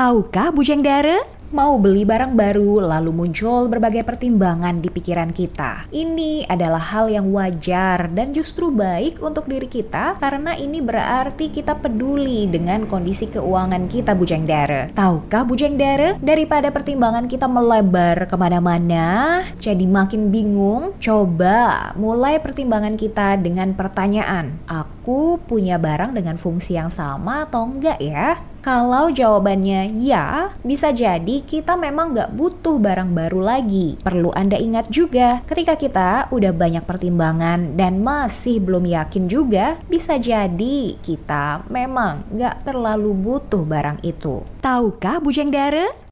Tahukah Bujang Dara? Mau beli barang baru, lalu muncul berbagai pertimbangan di pikiran kita. Ini adalah hal yang wajar dan justru baik untuk diri kita karena ini berarti kita peduli dengan kondisi keuangan kita Bujang Dara. Tahukah Bujang Dara? Daripada pertimbangan kita melebar ke mana-mana, jadi makin bingung, coba mulai pertimbangan kita dengan pertanyaan, aku punya barang dengan fungsi yang sama atau enggak ya? Kalau jawabannya ya, bisa jadi kita memang nggak butuh barang baru lagi. Perlu Anda ingat juga, ketika kita udah banyak pertimbangan dan masih belum yakin juga, bisa jadi kita memang nggak terlalu butuh barang itu. Tahukah Bujang Dara?